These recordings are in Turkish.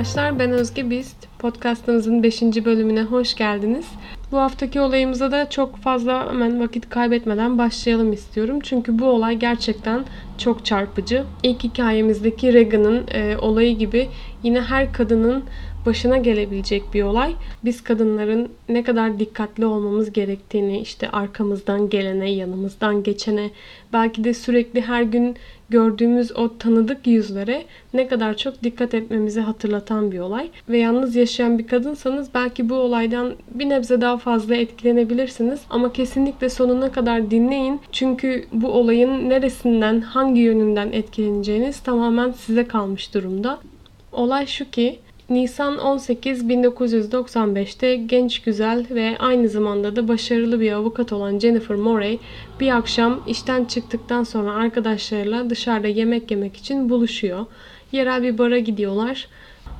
arkadaşlar. Ben Özge Bist. Podcastımızın 5. bölümüne hoş geldiniz. Bu haftaki olayımıza da çok fazla hemen vakit kaybetmeden başlayalım istiyorum. Çünkü bu olay gerçekten çok çarpıcı. İlk hikayemizdeki Regan'ın e, olayı gibi yine her kadının başına gelebilecek bir olay. Biz kadınların ne kadar dikkatli olmamız gerektiğini işte arkamızdan gelene, yanımızdan geçene, belki de sürekli her gün gördüğümüz o tanıdık yüzlere ne kadar çok dikkat etmemizi hatırlatan bir olay. Ve yalnız yaşayan bir kadınsanız belki bu olaydan bir nebze daha fazla etkilenebilirsiniz. Ama kesinlikle sonuna kadar dinleyin. Çünkü bu olayın neresinden, hangi yönünden etkileneceğiniz tamamen size kalmış durumda. Olay şu ki Nisan 18 1995'te genç güzel ve aynı zamanda da başarılı bir avukat olan Jennifer Morey bir akşam işten çıktıktan sonra arkadaşlarıyla dışarıda yemek yemek için buluşuyor. Yerel bir bara gidiyorlar.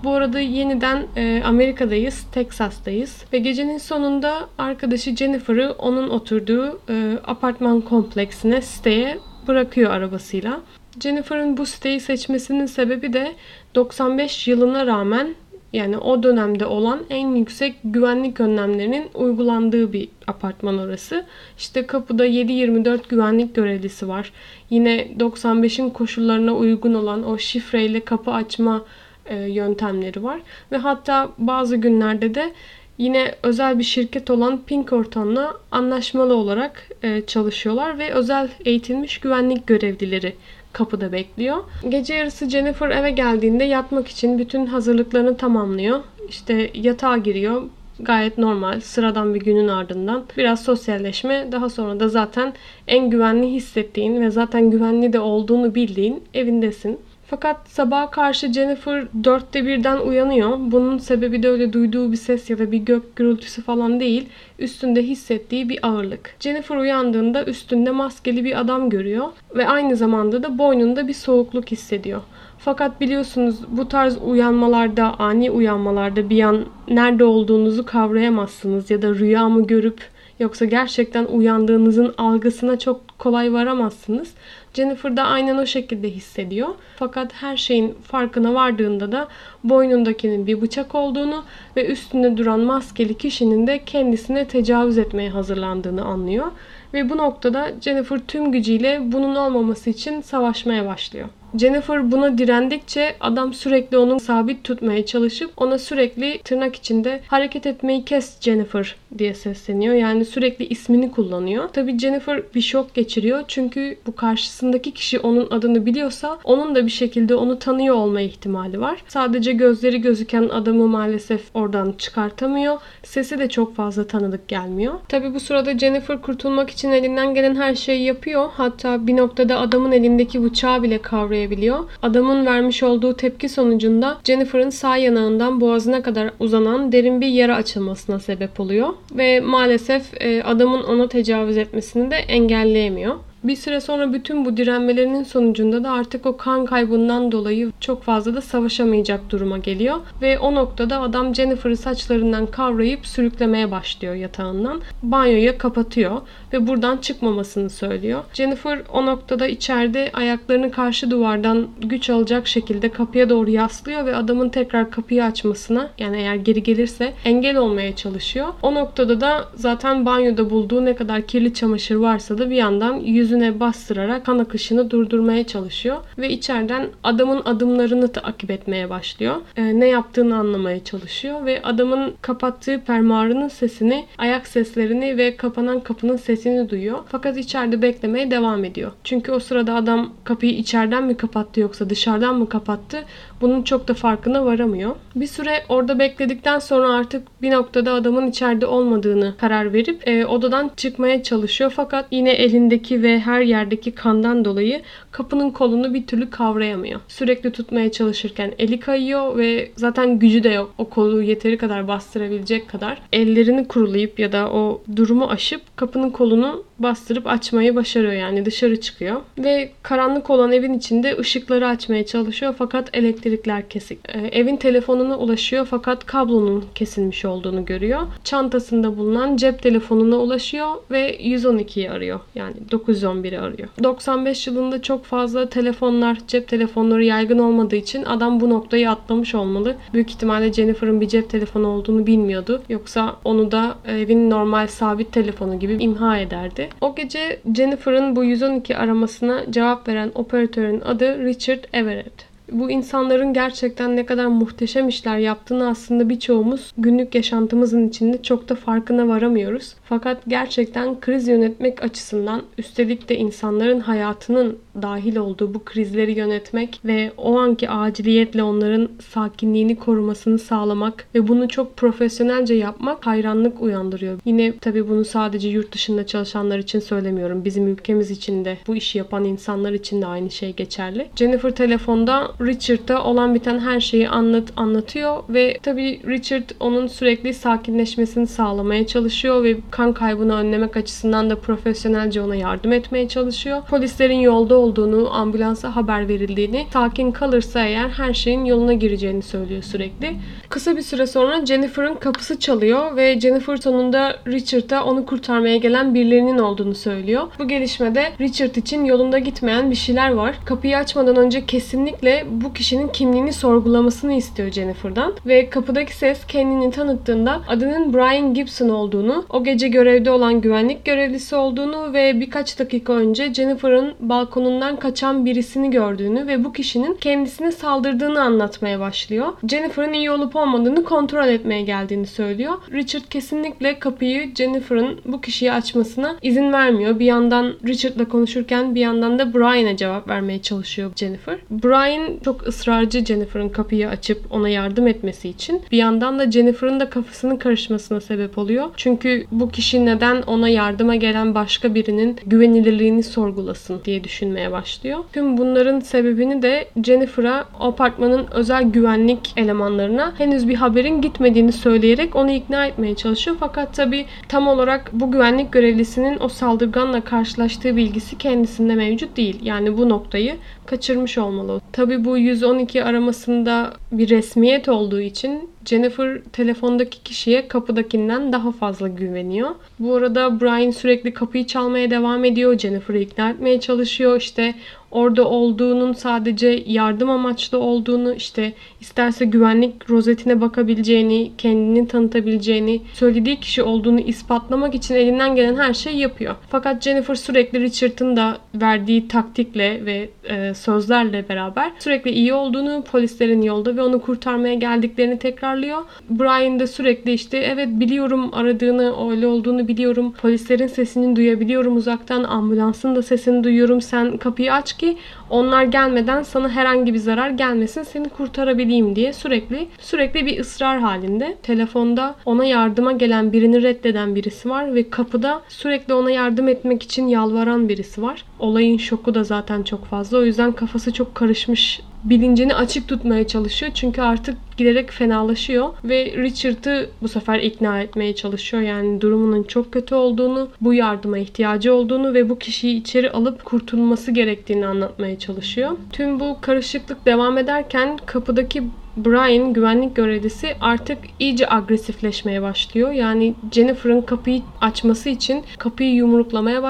Bu arada yeniden e, Amerika'dayız, Texas'tayız ve gecenin sonunda arkadaşı Jennifer'ı onun oturduğu e, apartman kompleksine, siteye bırakıyor arabasıyla. Jennifer'ın bu siteyi seçmesinin sebebi de 95 yılına rağmen yani o dönemde olan en yüksek güvenlik önlemlerinin uygulandığı bir apartman orası. İşte kapıda 7-24 güvenlik görevlisi var. Yine 95'in koşullarına uygun olan o şifreyle kapı açma e, yöntemleri var. Ve hatta bazı günlerde de yine özel bir şirket olan Pinkerton'la anlaşmalı olarak e, çalışıyorlar ve özel eğitilmiş güvenlik görevlileri kapıda bekliyor. Gece yarısı Jennifer eve geldiğinde yatmak için bütün hazırlıklarını tamamlıyor. İşte yatağa giriyor. Gayet normal, sıradan bir günün ardından biraz sosyalleşme, daha sonra da zaten en güvenli hissettiğin ve zaten güvenli de olduğunu bildiğin evindesin. Fakat sabaha karşı Jennifer dörtte birden uyanıyor. Bunun sebebi de öyle duyduğu bir ses ya da bir gök gürültüsü falan değil. Üstünde hissettiği bir ağırlık. Jennifer uyandığında üstünde maskeli bir adam görüyor ve aynı zamanda da boynunda bir soğukluk hissediyor. Fakat biliyorsunuz bu tarz uyanmalarda, ani uyanmalarda bir an nerede olduğunuzu kavrayamazsınız ya da rüya mı görüp yoksa gerçekten uyandığınızın algısına çok kolay varamazsınız. Jennifer da aynen o şekilde hissediyor. Fakat her şeyin farkına vardığında da boynundakinin bir bıçak olduğunu ve üstünde duran maskeli kişinin de kendisine tecavüz etmeye hazırlandığını anlıyor. Ve bu noktada Jennifer tüm gücüyle bunun olmaması için savaşmaya başlıyor. Jennifer buna direndikçe adam sürekli onu sabit tutmaya çalışıp ona sürekli tırnak içinde hareket etmeyi kes Jennifer diye sesleniyor. Yani sürekli ismini kullanıyor. Tabii Jennifer bir şok geçiriyor. Çünkü bu karşısındaki kişi onun adını biliyorsa onun da bir şekilde onu tanıyor olma ihtimali var. Sadece gözleri gözüken adamı maalesef oradan çıkartamıyor. Sesi de çok fazla tanıdık gelmiyor. Tabii bu sırada Jennifer kurtulmak için elinden gelen her şeyi yapıyor. Hatta bir noktada adamın elindeki bıçağı bile kavrayabiliyor kavrayabiliyor. Adamın vermiş olduğu tepki sonucunda Jennifer'ın sağ yanağından boğazına kadar uzanan derin bir yara açılmasına sebep oluyor. Ve maalesef e, adamın ona tecavüz etmesini de engelleyemiyor. Bir süre sonra bütün bu direnmelerinin sonucunda da artık o kan kaybından dolayı çok fazla da savaşamayacak duruma geliyor. Ve o noktada adam Jennifer'ı saçlarından kavrayıp sürüklemeye başlıyor yatağından. Banyoya kapatıyor ve buradan çıkmamasını söylüyor. Jennifer o noktada içeride ayaklarını karşı duvardan güç alacak şekilde kapıya doğru yaslıyor ve adamın tekrar kapıyı açmasına yani eğer geri gelirse engel olmaya çalışıyor. O noktada da zaten banyoda bulduğu ne kadar kirli çamaşır varsa da bir yandan yüz yüzüne bastırarak kan akışını durdurmaya çalışıyor ve içeriden adamın adımlarını takip etmeye başlıyor. E, ne yaptığını anlamaya çalışıyor ve adamın kapattığı fermuarının sesini, ayak seslerini ve kapanan kapının sesini duyuyor. Fakat içeride beklemeye devam ediyor. Çünkü o sırada adam kapıyı içeriden mi kapattı yoksa dışarıdan mı kapattı bunun çok da farkına varamıyor. Bir süre orada bekledikten sonra artık bir noktada adamın içeride olmadığını karar verip e, odadan çıkmaya çalışıyor. Fakat yine elindeki ve her yerdeki kandan dolayı kapının kolunu bir türlü kavrayamıyor. Sürekli tutmaya çalışırken eli kayıyor ve zaten gücü de yok. O kolu yeteri kadar bastırabilecek kadar. Ellerini kurulayıp ya da o durumu aşıp kapının kolunu bastırıp açmayı başarıyor yani dışarı çıkıyor. Ve karanlık olan evin içinde ışıkları açmaya çalışıyor fakat elektrik elektrikler kesik. E, evin telefonuna ulaşıyor fakat kablonun kesilmiş olduğunu görüyor. Çantasında bulunan cep telefonuna ulaşıyor ve 112'yi arıyor. Yani 911'i arıyor. 95 yılında çok fazla telefonlar, cep telefonları yaygın olmadığı için adam bu noktayı atlamış olmalı. Büyük ihtimalle Jennifer'ın bir cep telefonu olduğunu bilmiyordu. Yoksa onu da evin normal sabit telefonu gibi imha ederdi. O gece Jennifer'ın bu 112 aramasına cevap veren operatörün adı Richard Everett bu insanların gerçekten ne kadar muhteşem işler yaptığını aslında birçoğumuz günlük yaşantımızın içinde çok da farkına varamıyoruz. Fakat gerçekten kriz yönetmek açısından üstelik de insanların hayatının dahil olduğu bu krizleri yönetmek ve o anki aciliyetle onların sakinliğini korumasını sağlamak ve bunu çok profesyonelce yapmak hayranlık uyandırıyor. Yine tabii bunu sadece yurt dışında çalışanlar için söylemiyorum. Bizim ülkemiz için de bu işi yapan insanlar için de aynı şey geçerli. Jennifer telefonda Richard'a olan biten her şeyi anlat anlatıyor ve tabii Richard onun sürekli sakinleşmesini sağlamaya çalışıyor ve kan kaybını önlemek açısından da profesyonelce ona yardım etmeye çalışıyor. Polislerin yolda olduğunu, ambulansa haber verildiğini, sakin kalırsa eğer her şeyin yoluna gireceğini söylüyor sürekli. Kısa bir süre sonra Jennifer'ın kapısı çalıyor ve Jennifer sonunda Richard'a onu kurtarmaya gelen birilerinin olduğunu söylüyor. Bu gelişmede Richard için yolunda gitmeyen bir şeyler var. Kapıyı açmadan önce kesinlikle bu kişinin kimliğini sorgulamasını istiyor Jennifer'dan ve kapıdaki ses kendini tanıttığında adının Brian Gibson olduğunu, o gece görevde olan güvenlik görevlisi olduğunu ve birkaç dakika önce Jennifer'ın balkonundan kaçan birisini gördüğünü ve bu kişinin kendisine saldırdığını anlatmaya başlıyor. Jennifer'ın iyi olup olmadığını kontrol etmeye geldiğini söylüyor. Richard kesinlikle kapıyı Jennifer'ın bu kişiyi açmasına izin vermiyor. Bir yandan Richard'la konuşurken bir yandan da Brian'a cevap vermeye çalışıyor Jennifer. Brian çok ısrarcı Jennifer'ın kapıyı açıp ona yardım etmesi için. Bir yandan da Jennifer'ın da kafasının karışmasına sebep oluyor. Çünkü bu kişi neden ona yardıma gelen başka birinin güvenilirliğini sorgulasın diye düşünmeye başlıyor. Tüm bunların sebebini de Jennifer'a apartmanın özel güvenlik elemanlarına henüz bir haberin gitmediğini söyleyerek onu ikna etmeye çalışıyor. Fakat tabi tam olarak bu güvenlik görevlisinin o saldırganla karşılaştığı bilgisi kendisinde mevcut değil. Yani bu noktayı kaçırmış olmalı. Tabi bu 112 aramasında bir resmiyet olduğu için Jennifer telefondaki kişiye kapıdakinden daha fazla güveniyor. Bu arada Brian sürekli kapıyı çalmaya devam ediyor. Jennifer'ı ikna etmeye çalışıyor. İşte orada olduğunun sadece yardım amaçlı olduğunu, işte isterse güvenlik rozetine bakabileceğini, kendini tanıtabileceğini, söylediği kişi olduğunu ispatlamak için elinden gelen her şeyi yapıyor. Fakat Jennifer sürekli Richard'ın da verdiği taktikle ve e, sözlerle beraber sürekli iyi olduğunu, polislerin yolda ve onu kurtarmaya geldiklerini tekrarlıyor. Brian da sürekli işte evet biliyorum aradığını, öyle olduğunu biliyorum. Polislerin sesini duyabiliyorum uzaktan. Ambulansın da sesini duyuyorum. Sen kapıyı aç ki onlar gelmeden sana herhangi bir zarar gelmesin seni kurtarabileyim diye sürekli sürekli bir ısrar halinde. Telefonda ona yardıma gelen birini reddeden birisi var ve kapıda sürekli ona yardım etmek için yalvaran birisi var. Olayın şoku da zaten çok fazla. O yüzden kafası çok karışmış bilincini açık tutmaya çalışıyor. Çünkü artık giderek fenalaşıyor ve Richard'ı bu sefer ikna etmeye çalışıyor. Yani durumunun çok kötü olduğunu, bu yardıma ihtiyacı olduğunu ve bu kişiyi içeri alıp kurtulması gerektiğini anlatmaya çalışıyor. Tüm bu karışıklık devam ederken kapıdaki Brian güvenlik görevlisi artık iyice agresifleşmeye başlıyor. Yani Jennifer'ın kapıyı açması için kapıyı yumruklamaya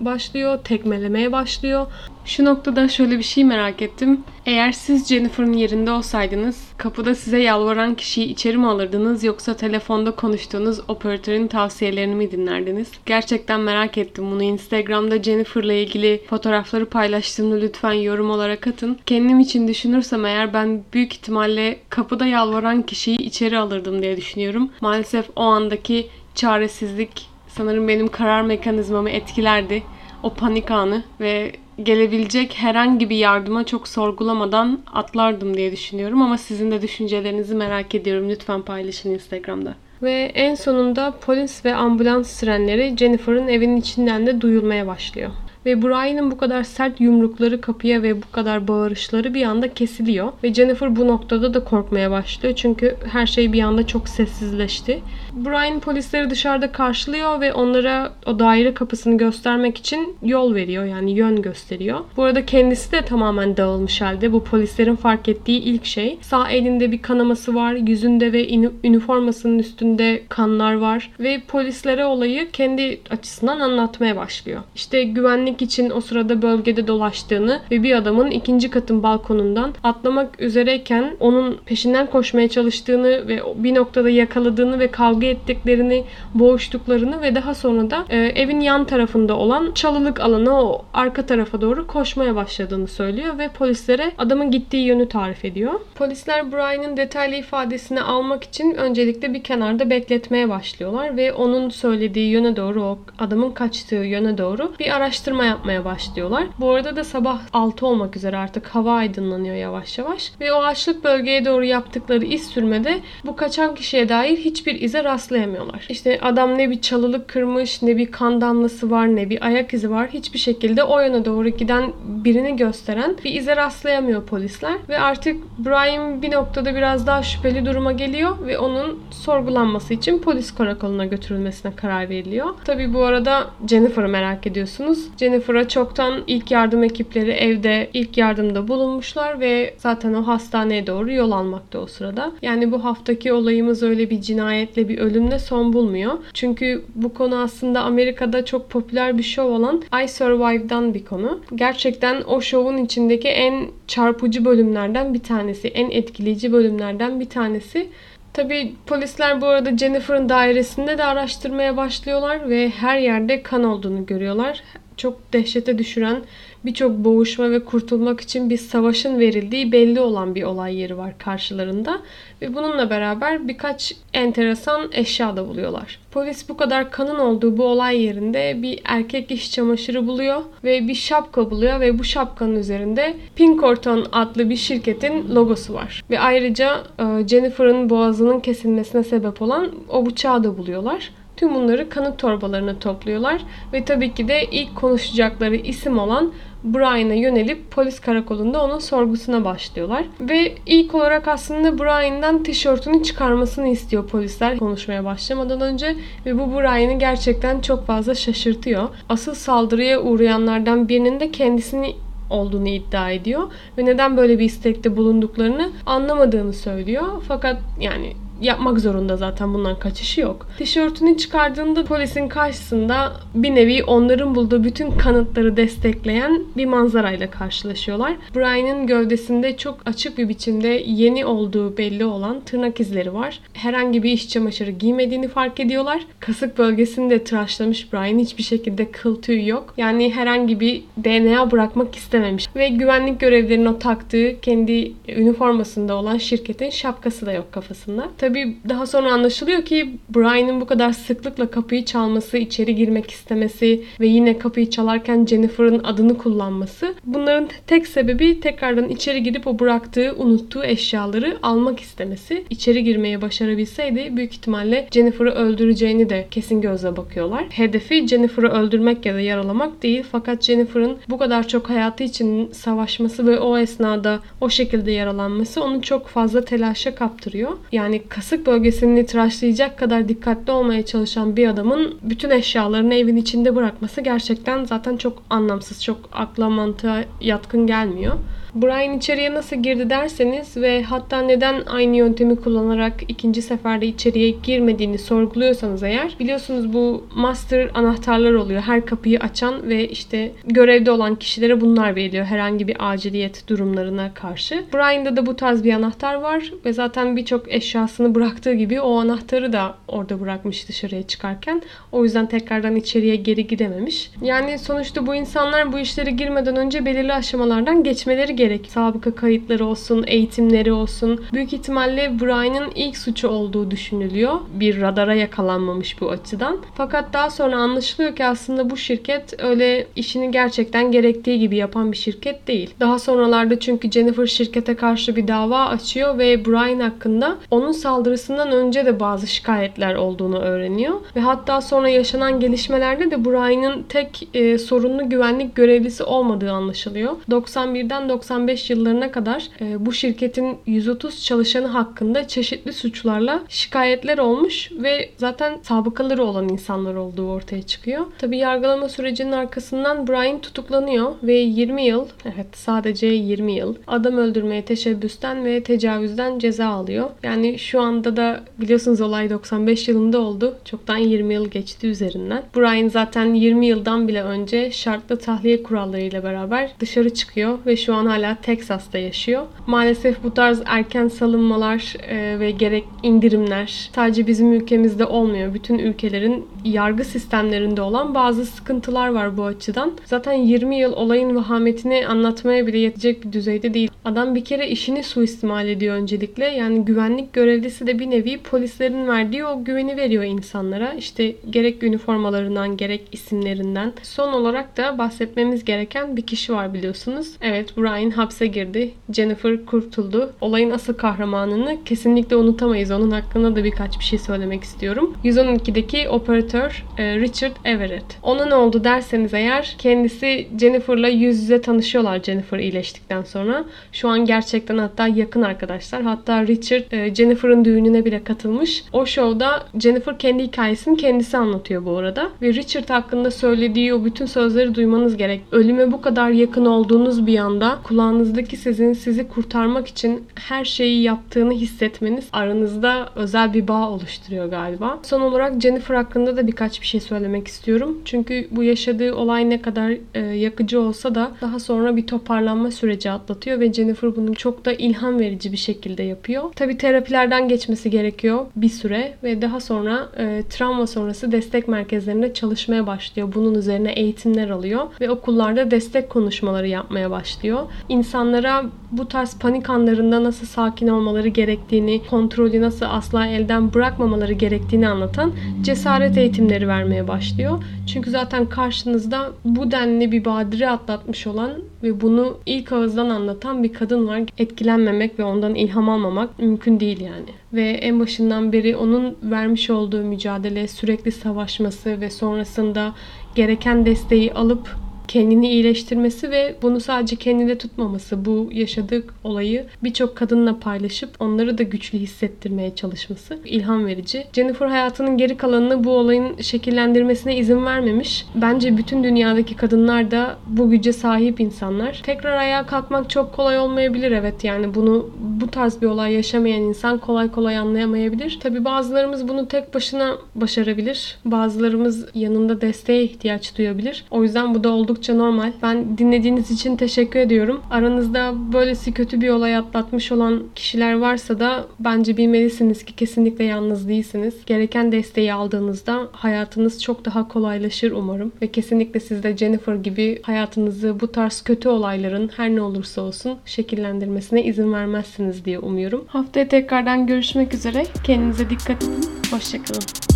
başlıyor, tekmelemeye başlıyor. Şu noktada şöyle bir şey merak ettim. Eğer siz Jennifer'ın yerinde olsaydınız kapıda size yalvaran kişiyi içeri mi alırdınız yoksa telefonda konuştuğunuz operatörün tavsiyelerini mi dinlerdiniz? Gerçekten merak ettim bunu. Instagram'da Jennifer'la ilgili fotoğrafları paylaştığımda lütfen yorum olarak atın. Kendim için düşünürsem eğer ben büyük ihtimalle kapıda yalvaran kişiyi içeri alırdım diye düşünüyorum. Maalesef o andaki çaresizlik sanırım benim karar mekanizmamı etkilerdi. O panik anı ve gelebilecek herhangi bir yardıma çok sorgulamadan atlardım diye düşünüyorum ama sizin de düşüncelerinizi merak ediyorum. Lütfen paylaşın Instagram'da. Ve en sonunda polis ve ambulans sirenleri Jennifer'ın evinin içinden de duyulmaya başlıyor. Ve Brian'ın bu kadar sert yumrukları kapıya ve bu kadar bağırışları bir anda kesiliyor ve Jennifer bu noktada da korkmaya başlıyor çünkü her şey bir anda çok sessizleşti. Brian polisleri dışarıda karşılıyor ve onlara o daire kapısını göstermek için yol veriyor yani yön gösteriyor. Bu arada kendisi de tamamen dağılmış halde. Bu polislerin fark ettiği ilk şey. Sağ elinde bir kanaması var. Yüzünde ve üniformasının üstünde kanlar var. Ve polislere olayı kendi açısından anlatmaya başlıyor. İşte güvenlik için o sırada bölgede dolaştığını ve bir adamın ikinci katın balkonundan atlamak üzereyken onun peşinden koşmaya çalıştığını ve bir noktada yakaladığını ve kavga ettiklerini, boğuştuklarını ve daha sonra da e, evin yan tarafında olan çalılık alana o arka tarafa doğru koşmaya başladığını söylüyor ve polislere adamın gittiği yönü tarif ediyor. Polisler Brian'ın detaylı ifadesini almak için öncelikle bir kenarda bekletmeye başlıyorlar ve onun söylediği yöne doğru o adamın kaçtığı yöne doğru bir araştırma yapmaya başlıyorlar. Bu arada da sabah 6 olmak üzere artık hava aydınlanıyor yavaş yavaş ve o açlık bölgeye doğru yaptıkları iz sürmede bu kaçan kişiye dair hiçbir ize rastlayamıyorlar. İşte adam ne bir çalılık kırmış, ne bir kan damlası var, ne bir ayak izi var. Hiçbir şekilde o yöne doğru giden birini gösteren bir ize rastlayamıyor polisler ve artık Brian bir noktada biraz daha şüpheli duruma geliyor ve onun sorgulanması için polis karakoluna götürülmesine karar veriliyor. Tabi bu arada Jennifer'ı merak ediyorsunuz. Jennifer'a çoktan ilk yardım ekipleri evde ilk yardımda bulunmuşlar ve zaten o hastaneye doğru yol almakta o sırada. Yani bu haftaki olayımız öyle bir cinayetle bir ölümle son bulmuyor. Çünkü bu konu aslında Amerika'da çok popüler bir şov olan I Survive'dan bir konu. Gerçekten o şovun içindeki en çarpıcı bölümlerden bir tanesi, en etkileyici bölümlerden bir tanesi. Tabi polisler bu arada Jennifer'ın dairesinde de araştırmaya başlıyorlar ve her yerde kan olduğunu görüyorlar. Çok dehşete düşüren birçok boğuşma ve kurtulmak için bir savaşın verildiği belli olan bir olay yeri var karşılarında ve bununla beraber birkaç enteresan eşya da buluyorlar. Polis bu kadar kanın olduğu bu olay yerinde bir erkek iş çamaşırı buluyor ve bir şapka buluyor ve bu şapkanın üzerinde Pinkerton adlı bir şirketin logosu var. Ve ayrıca e, Jennifer'ın boğazının kesilmesine sebep olan o bıçağı da buluyorlar. Tüm bunları kanıt torbalarına topluyorlar ve tabii ki de ilk konuşacakları isim olan Brian'a yönelip polis karakolunda onun sorgusuna başlıyorlar. Ve ilk olarak aslında Brian'dan tişörtünü çıkarmasını istiyor polisler konuşmaya başlamadan önce ve bu Brian'ı gerçekten çok fazla şaşırtıyor. Asıl saldırıya uğrayanlardan birinin de kendisini olduğunu iddia ediyor ve neden böyle bir istekte bulunduklarını anlamadığını söylüyor. Fakat yani yapmak zorunda zaten bundan kaçışı yok. Tişörtünü çıkardığında polisin karşısında bir nevi onların bulduğu bütün kanıtları destekleyen bir manzarayla karşılaşıyorlar. Brian'ın gövdesinde çok açık bir biçimde yeni olduğu belli olan tırnak izleri var. Herhangi bir iş çamaşırı giymediğini fark ediyorlar. Kasık bölgesini de tıraşlamış Brian. Hiçbir şekilde kıl tüy yok. Yani herhangi bir DNA bırakmak istememiş. Ve güvenlik görevlerinin o taktığı kendi üniformasında olan şirketin şapkası da yok kafasında. Tabii Tabii daha sonra anlaşılıyor ki Brian'ın bu kadar sıklıkla kapıyı çalması, içeri girmek istemesi ve yine kapıyı çalarken Jennifer'ın adını kullanması. Bunların tek sebebi tekrardan içeri girip o bıraktığı, unuttuğu eşyaları almak istemesi. İçeri girmeye başarabilseydi büyük ihtimalle Jennifer'ı öldüreceğini de kesin gözle bakıyorlar. Hedefi Jennifer'ı öldürmek ya da yaralamak değil fakat Jennifer'ın bu kadar çok hayatı için savaşması ve o esnada o şekilde yaralanması onu çok fazla telaşa kaptırıyor. Yani kasık bölgesini tıraşlayacak kadar dikkatli olmaya çalışan bir adamın bütün eşyalarını evin içinde bırakması gerçekten zaten çok anlamsız, çok akla mantığa yatkın gelmiyor. Brian içeriye nasıl girdi derseniz ve hatta neden aynı yöntemi kullanarak ikinci seferde içeriye girmediğini sorguluyorsanız eğer biliyorsunuz bu master anahtarlar oluyor. Her kapıyı açan ve işte görevde olan kişilere bunlar veriliyor herhangi bir aciliyet durumlarına karşı. Brian'da da bu tarz bir anahtar var ve zaten birçok eşyasını bıraktığı gibi o anahtarı da orada bırakmış dışarıya çıkarken. O yüzden tekrardan içeriye geri gidememiş. Yani sonuçta bu insanlar bu işlere girmeden önce belirli aşamalardan geçmeleri gerek. Sabıka kayıtları olsun, eğitimleri olsun. Büyük ihtimalle Brian'ın ilk suçu olduğu düşünülüyor. Bir radara yakalanmamış bu açıdan. Fakat daha sonra anlaşılıyor ki aslında bu şirket öyle işini gerçekten gerektiği gibi yapan bir şirket değil. Daha sonralarda çünkü Jennifer şirkete karşı bir dava açıyor ve Brian hakkında onun saldırısından önce de bazı şikayetler olduğunu öğreniyor. Ve hatta sonra yaşanan gelişmelerde de Brian'ın tek e, sorunlu güvenlik görevlisi olmadığı anlaşılıyor. 91'den 95 yıllarına kadar e, bu şirketin 130 çalışanı hakkında çeşitli suçlarla şikayetler olmuş ve zaten sabıkaları olan insanlar olduğu ortaya çıkıyor. Tabi yargılama sürecinin arkasından Brian tutuklanıyor ve 20 yıl, evet sadece 20 yıl adam öldürmeye teşebbüsten ve tecavüzden ceza alıyor. Yani şu anda da biliyorsunuz olay 95 yılında oldu. Çoktan 20 yıl geçti üzerinden. Brian zaten 20 yıldan bile önce şartlı tahliye kurallarıyla beraber dışarı çıkıyor ve şu an hala Texas'ta yaşıyor. Maalesef bu tarz erken salınmalar e, ve gerek indirimler sadece bizim ülkemizde olmuyor. Bütün ülkelerin yargı sistemlerinde olan bazı sıkıntılar var bu açıdan. Zaten 20 yıl olayın vahametini anlatmaya bile yetecek bir düzeyde değil. Adam bir kere işini suistimal ediyor öncelikle. Yani güvenlik görevlisi de bir nevi polislerin verdiği o güveni veriyor insanlara. İşte gerek üniformalarından gerek isimlerinden. Son olarak da bahsetmemiz gereken bir kişi var biliyorsunuz. Evet Brian hapse girdi. Jennifer kurtuldu. Olayın asıl kahramanını kesinlikle unutamayız. Onun hakkında da birkaç bir şey söylemek istiyorum. 112'deki operatör e, Richard Everett. Ona ne oldu derseniz eğer kendisi Jennifer'la yüz yüze tanışıyorlar Jennifer iyileştikten sonra. Şu an gerçekten hatta yakın arkadaşlar. Hatta Richard e, Jennifer'ın düğününe bile katılmış. O şovda Jennifer kendi hikayesini kendisi anlatıyor bu arada. Ve Richard hakkında söylediği o bütün sözleri duymanız gerek. Ölüme bu kadar yakın olduğunuz bir anda kulağınızdaki sesin sizi kurtarmak için her şeyi yaptığını hissetmeniz aranızda özel bir bağ oluşturuyor galiba. Son olarak Jennifer hakkında da birkaç bir şey söylemek istiyorum. Çünkü bu yaşadığı olay ne kadar e, yakıcı olsa da daha sonra bir toparlanma süreci atlatıyor ve Jennifer bunu çok da ilham verici bir şekilde yapıyor. Tabi terapilerden geçmesi gerekiyor bir süre ve daha sonra e, travma sonrası destek merkezlerinde çalışmaya başlıyor. Bunun üzerine eğitimler alıyor ve okullarda destek konuşmaları yapmaya başlıyor. İnsanlara bu tarz panik anlarında nasıl sakin olmaları gerektiğini, kontrolü nasıl asla elden bırakmamaları gerektiğini anlatan cesaret eğitimleri vermeye başlıyor. Çünkü zaten karşınızda bu denli bir badire atlatmış olan ve bunu ilk ağızdan anlatan bir kadın var. Etkilenmemek ve ondan ilham almamak mümkün değil yani. Ve en başından beri onun vermiş olduğu mücadele, sürekli savaşması ve sonrasında gereken desteği alıp kendini iyileştirmesi ve bunu sadece kendinde tutmaması, bu yaşadığı olayı birçok kadınla paylaşıp onları da güçlü hissettirmeye çalışması ilham verici. Jennifer hayatının geri kalanını bu olayın şekillendirmesine izin vermemiş. Bence bütün dünyadaki kadınlar da bu güce sahip insanlar. Tekrar ayağa kalkmak çok kolay olmayabilir evet yani bunu bu tarz bir olay yaşamayan insan kolay kolay anlayamayabilir. Tabi bazılarımız bunu tek başına başarabilir. Bazılarımız yanında desteğe ihtiyaç duyabilir. O yüzden bu da oldukça oldukça normal. Ben dinlediğiniz için teşekkür ediyorum. Aranızda böylesi kötü bir olay atlatmış olan kişiler varsa da bence bilmelisiniz ki kesinlikle yalnız değilsiniz. Gereken desteği aldığınızda hayatınız çok daha kolaylaşır umarım. Ve kesinlikle siz de Jennifer gibi hayatınızı bu tarz kötü olayların her ne olursa olsun şekillendirmesine izin vermezsiniz diye umuyorum. Haftaya tekrardan görüşmek üzere. Kendinize dikkat edin. Hoşçakalın.